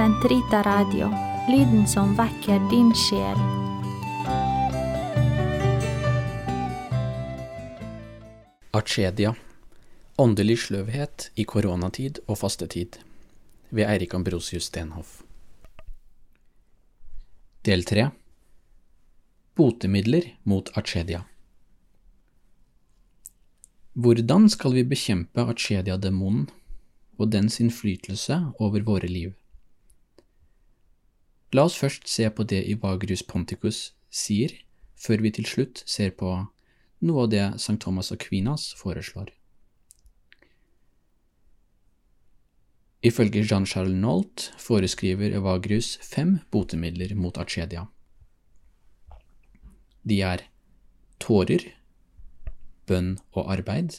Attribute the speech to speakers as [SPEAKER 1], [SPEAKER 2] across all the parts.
[SPEAKER 1] Sentrita Radio, lyden som vekker din sjel.
[SPEAKER 2] Archedia Åndelig sløvhet i koronatid og fastetid. Ved Eirik Ambrosius Stenhoff. Del 3 Botemidler mot archedia Hvordan skal vi bekjempe archedia-demonen og dens innflytelse over våre liv? La oss først se på det Ivagrius Ponticus sier, før vi til slutt ser på noe av det St. Thomas og Quinas foreslår. Ifølge Jean-Charles Nault foreskriver Evagrius fem botemidler mot Arcedia. De er tårer, bønn og arbeid,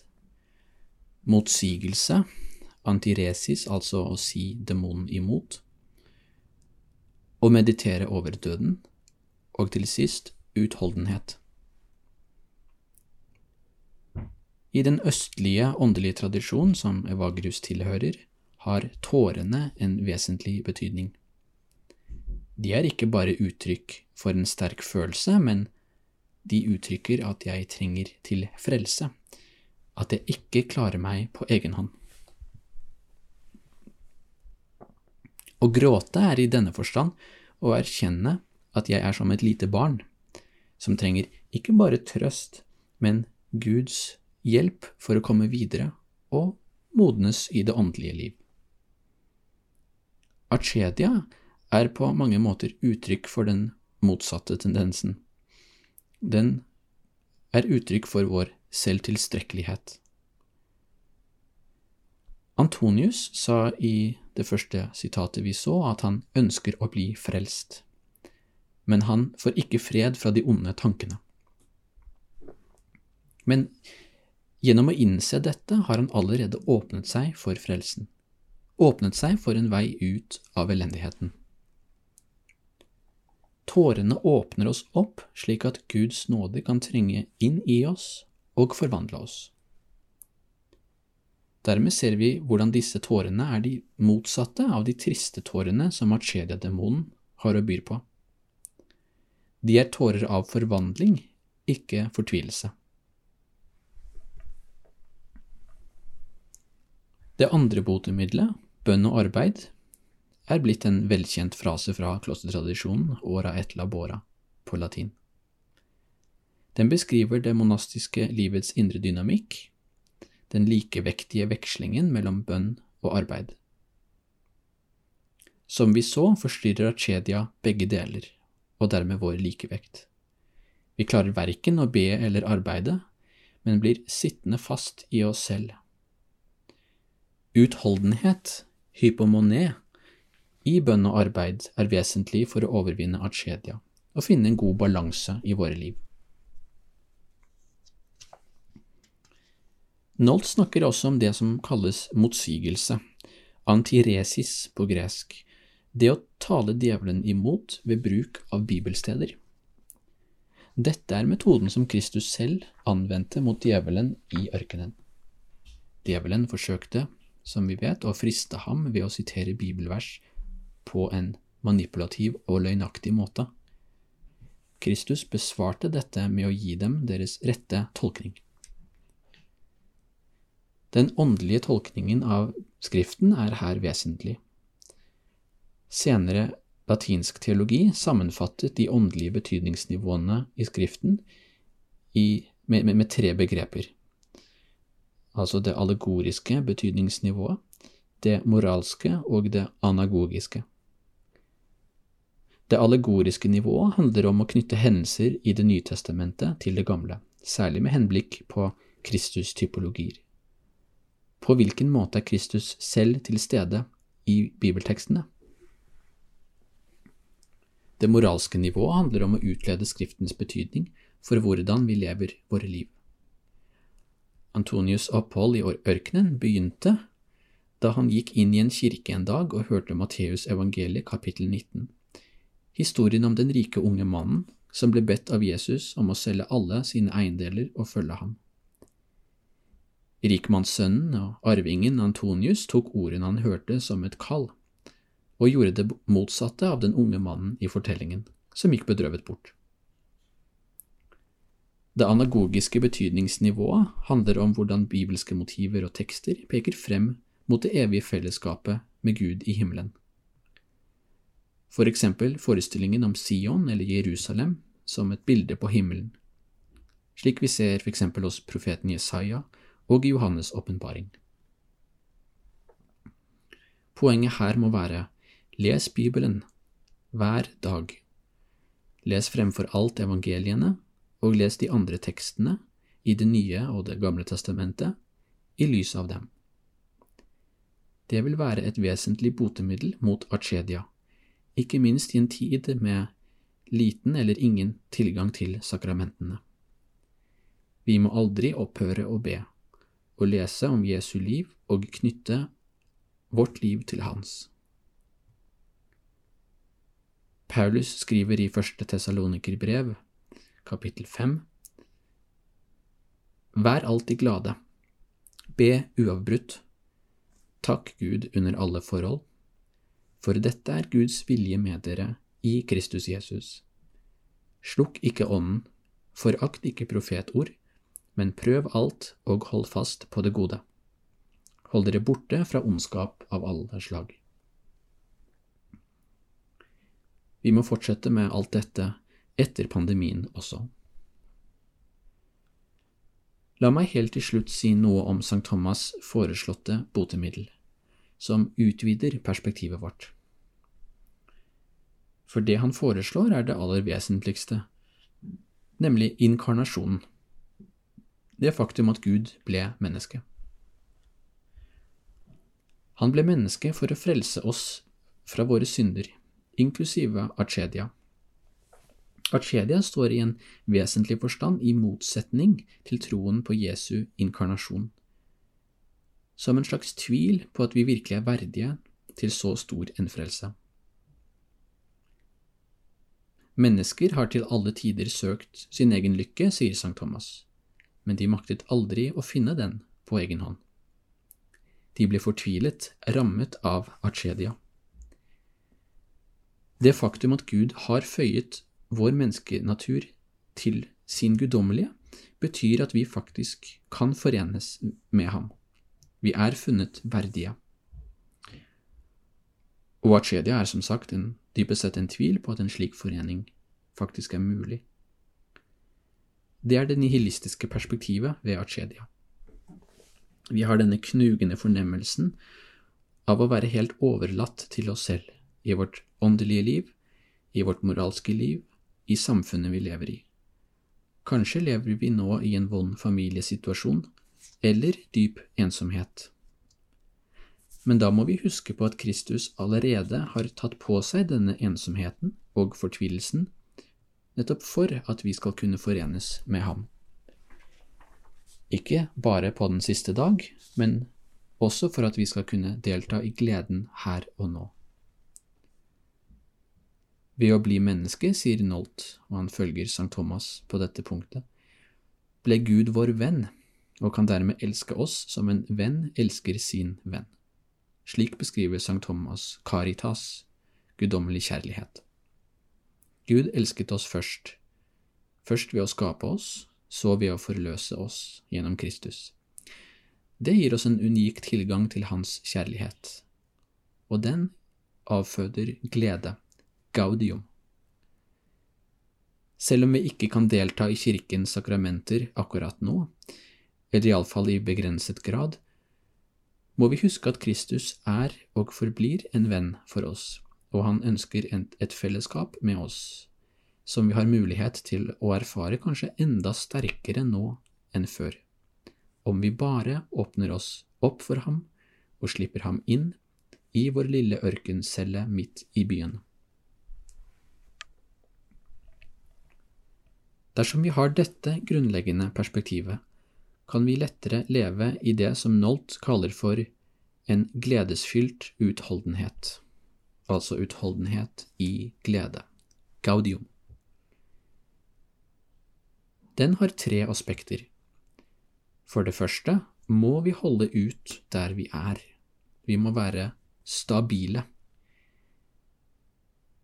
[SPEAKER 2] motsigelse, antiresis, altså å si demonen imot, å meditere over døden, og til sist utholdenhet. I den østlige åndelige tradisjon som Evagrius tilhører, har tårene en vesentlig betydning. De er ikke bare uttrykk for en sterk følelse, men de uttrykker at jeg trenger til frelse, at jeg ikke klarer meg på egen hånd. Å gråte er i denne forstand å erkjenne at jeg er som et lite barn, som trenger ikke bare trøst, men Guds hjelp for å komme videre og modnes i det åndelige liv. Achedia er på mange måter uttrykk for den motsatte tendensen. Den er uttrykk for vår selvtilstrekkelighet. Antonius sa i det første sitatet vi så, at han ønsker å bli frelst, men han får ikke fred fra de onde tankene. Men Gjennom å innse dette har han allerede åpnet seg for frelsen, åpnet seg for en vei ut av elendigheten. Tårene åpner oss opp slik at Guds nåde kan trenge inn i oss og forvandle oss. Dermed ser vi hvordan disse tårene er de motsatte av de triste tårene som Archedia-demonen har å by på. De er tårer av forvandling, ikke fortvilelse. Det andre botemiddelet, bønn og arbeid, er blitt en velkjent frase fra klostertradisjonen ora et labora på latin. Den beskriver det monastiske livets indre dynamikk, den likevektige vekslingen mellom bønn og arbeid. Som vi så, forstyrrer achedia begge deler, og dermed vår likevekt. Vi klarer verken å be eller arbeide, men blir sittende fast i oss selv Utholdenhet, hypomoné, i bønn og arbeid er vesentlig for å overvinne achedia og finne en god balanse i våre liv. Nolt snakker også om det som kalles motsigelse, antiresis på gresk, det å tale djevelen imot ved bruk av bibelsteder. Dette er metoden som Kristus selv anvendte mot djevelen i ørkenen. Djevelen forsøkte som vi vet, å friste ham ved å sitere bibelvers på en manipulativ og løgnaktig måte. Kristus besvarte dette med å gi dem deres rette tolkning. Den åndelige tolkningen av Skriften er her vesentlig. Senere latinsk teologi sammenfattet de åndelige betydningsnivåene i Skriften i, med, med, med tre begreper altså det allegoriske betydningsnivået, det moralske og det anagogiske. Det allegoriske nivået handler om å knytte hendelser i Det nye testamentet til det gamle, særlig med henblikk på Kristus-typologier. På hvilken måte er Kristus selv til stede i bibeltekstene? Det moralske nivået handler om å utlede Skriftens betydning for hvordan vi lever våre liv. Antonius' opphold i ørkenen begynte da han gikk inn i en kirke en dag og hørte Matteus evangeliet kapittel 19, historien om den rike unge mannen som ble bedt av Jesus om å selge alle sine eiendeler og følge ham. Rikmannssønnen og arvingen Antonius tok ordene han hørte som et kall, og gjorde det motsatte av den unge mannen i fortellingen, som gikk bedrøvet bort. Det anagogiske betydningsnivået handler om hvordan bibelske motiver og tekster peker frem mot det evige fellesskapet med Gud i himmelen. For eksempel forestillingen om Sion eller Jerusalem som et bilde på himmelen, slik vi ser for eksempel hos profeten Jesaja og Johannes' åpenbaring. Poenget her må være les Bibelen hver dag. Les fremfor alt evangeliene og les de andre tekstene i Det nye og Det gamle testamentet i lys av dem. Det vil være et vesentlig botemiddel mot archedia, ikke minst i en tid med liten eller ingen tilgang til sakramentene. Vi må aldri opphøre å be, og lese om Jesu liv og knytte vårt liv til hans. Paulus skriver i første Tessalonikerbrev kapittel 5. Vær alltid glade. Be uavbrutt. Takk Gud under alle forhold, for dette er Guds vilje med dere i Kristus Jesus. Slukk ikke ånden, forakt ikke profetord, men prøv alt og hold fast på det gode. Hold dere borte fra ondskap av alle slag. Vi må fortsette med alt dette etter pandemien også. La meg helt til slutt si noe om St. Thomas' foreslåtte botemiddel, som utvider perspektivet vårt. For det han foreslår, er det aller vesentligste, nemlig inkarnasjonen, det faktum at Gud ble menneske. Han ble menneske for å frelse oss fra våre synder, inklusive Arcedia. Arcedia står i en vesentlig forstand i motsetning til troen på Jesu inkarnasjon, som en slags tvil på at vi virkelig er verdige til så stor en frelse. Mennesker har til alle tider søkt sin egen lykke, sier St. Thomas, men de maktet aldri å finne den på egen hånd. De ble fortvilet, rammet av archedia. Det faktum at Gud har føyet vår menneskenatur til sin guddommelige, betyr at vi faktisk kan forenes med ham. Vi er funnet verdige. Og Achedia er som sagt en, dypest sett en tvil på at en slik forening faktisk er mulig. Det er det nihilistiske perspektivet ved Achedia. Vi har denne knugende fornemmelsen av å være helt overlatt til oss selv i vårt åndelige liv, i vårt moralske liv i samfunnet vi lever i. Kanskje lever vi nå i en vond familiesituasjon, eller dyp ensomhet. Men da må vi huske på at Kristus allerede har tatt på seg denne ensomheten og fortvilelsen, nettopp for at vi skal kunne forenes med ham. Ikke bare på den siste dag, men også for at vi skal kunne delta i gleden her og nå. Ved å bli menneske, sier Nolt, og han følger St. Thomas på dette punktet, ble Gud vår venn og kan dermed elske oss som en venn elsker sin venn. Slik beskriver St. Thomas caritas, guddommelig kjærlighet. Gud elsket oss først, først ved å skape oss, så ved å forløse oss gjennom Kristus. Det gir oss en unik tilgang til Hans kjærlighet, og den avføder glede gaudium. Selv om vi ikke kan delta i kirkens sakramenter akkurat nå, eller iallfall i begrenset grad, må vi huske at Kristus er og forblir en venn for oss, og han ønsker et fellesskap med oss, som vi har mulighet til å erfare kanskje enda sterkere nå enn før, om vi bare åpner oss opp for ham og slipper ham inn i vår lille ørkencelle midt i byen. Dersom vi har dette grunnleggende perspektivet, kan vi lettere leve i det som Nolt kaller for en gledesfylt utholdenhet, altså utholdenhet i glede, gaudium. Den har tre aspekter. For det første må vi holde ut der vi er. Vi må være stabile.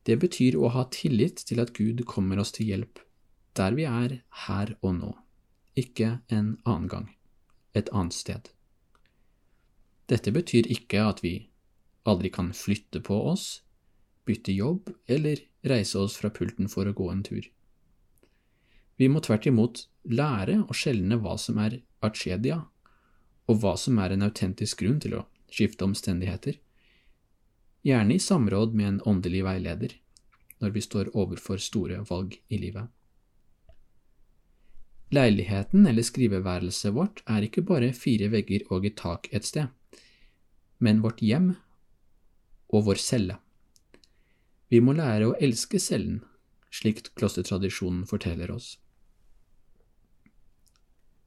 [SPEAKER 2] Det betyr å ha tillit til at Gud kommer oss til hjelp der vi er her og nå, ikke en annen gang, et annet sted. Dette betyr ikke at vi aldri kan flytte på oss, bytte jobb eller reise oss fra pulten for å gå en tur. Vi må tvert imot lære å skjelne hva som er atsjedia, og hva som er en autentisk grunn til å skifte omstendigheter, gjerne i samråd med en åndelig veileder når vi står overfor store valg i livet. Leiligheten eller skriveværelset vårt er ikke bare fire vegger og et tak et sted, men vårt hjem og vår celle. Vi må lære å elske cellen, slik klostertradisjonen forteller oss.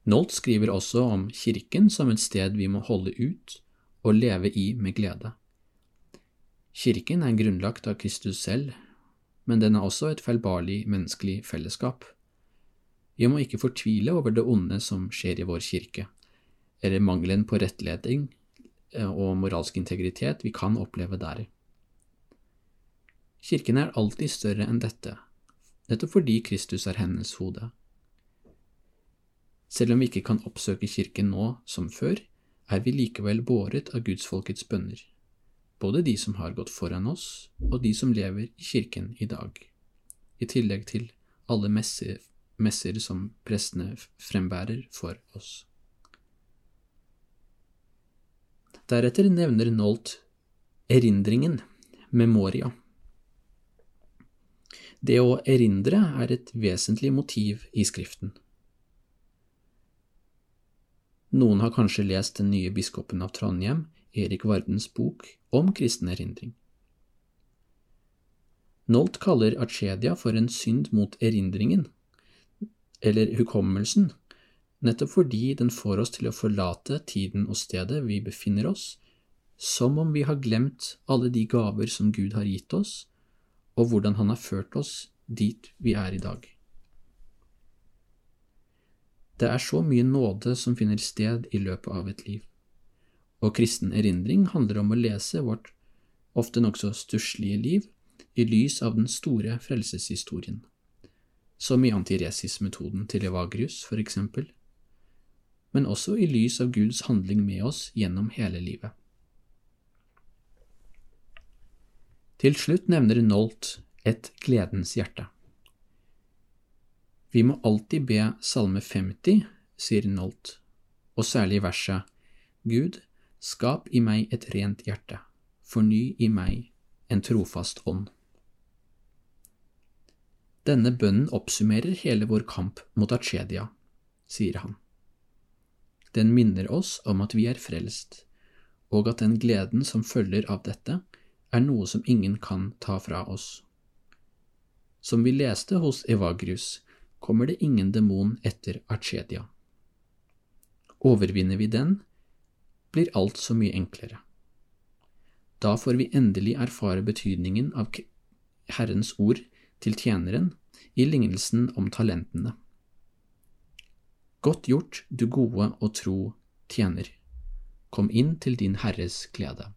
[SPEAKER 2] Nolt skriver også om kirken som et sted vi må holde ut og leve i med glede. Kirken er grunnlagt av Kristus selv, men den er også et feilbarlig menneskelig fellesskap. Vi må ikke fortvile over det onde som skjer i vår kirke, eller mangelen på rettledning og moralsk integritet vi kan oppleve der. Kirken er alltid større enn dette, nettopp fordi Kristus er hennes hode. Selv om vi ikke kan oppsøke kirken nå som før, er vi likevel båret av gudsfolkets bønner, både de som har gått foran oss, og de som lever i kirken i dag, i tillegg til alle messer, messer som prestene frembærer for oss. Deretter nevner Nolt erindringen, memoria. Det å erindre er et vesentlig motiv i Skriften. Noen har kanskje lest den nye biskopen av Trondheim, Erik Vardens bok om kristen erindring. Nolt kaller Arcedia for en synd mot erindringen, eller hukommelsen, nettopp fordi den får oss til å forlate tiden og stedet vi befinner oss, som om vi har glemt alle de gaver som Gud har gitt oss, og hvordan Han har ført oss dit vi er i dag. Det er så mye nåde som finner sted i løpet av et liv, og kristen erindring handler om å lese vårt ofte nokså stusslige liv i lys av den store frelseshistorien, som i antiresis-metoden til Evagrius, for eksempel, men også i lys av Guds handling med oss gjennom hele livet. Til slutt nevner Nolt et gledens hjerte. Vi må alltid be Salme 50, sier Nolt, og særlig verset Gud, skap i meg et rent hjerte, forny i meg en trofast ånd. Denne bønnen oppsummerer hele vår kamp mot Achedia, sier han. Den minner oss om at vi er frelst, og at den gleden som følger av dette, er noe som ingen kan ta fra oss. Som vi leste hos Evagrius, kommer det ingen demon etter Archedia. Overvinner vi den, blir alt så mye enklere. Da får vi endelig erfare betydningen av Herrens ord til tjeneren i lignelsen om talentene. Godt gjort, du gode og tro tjener, kom inn til din Herres glede.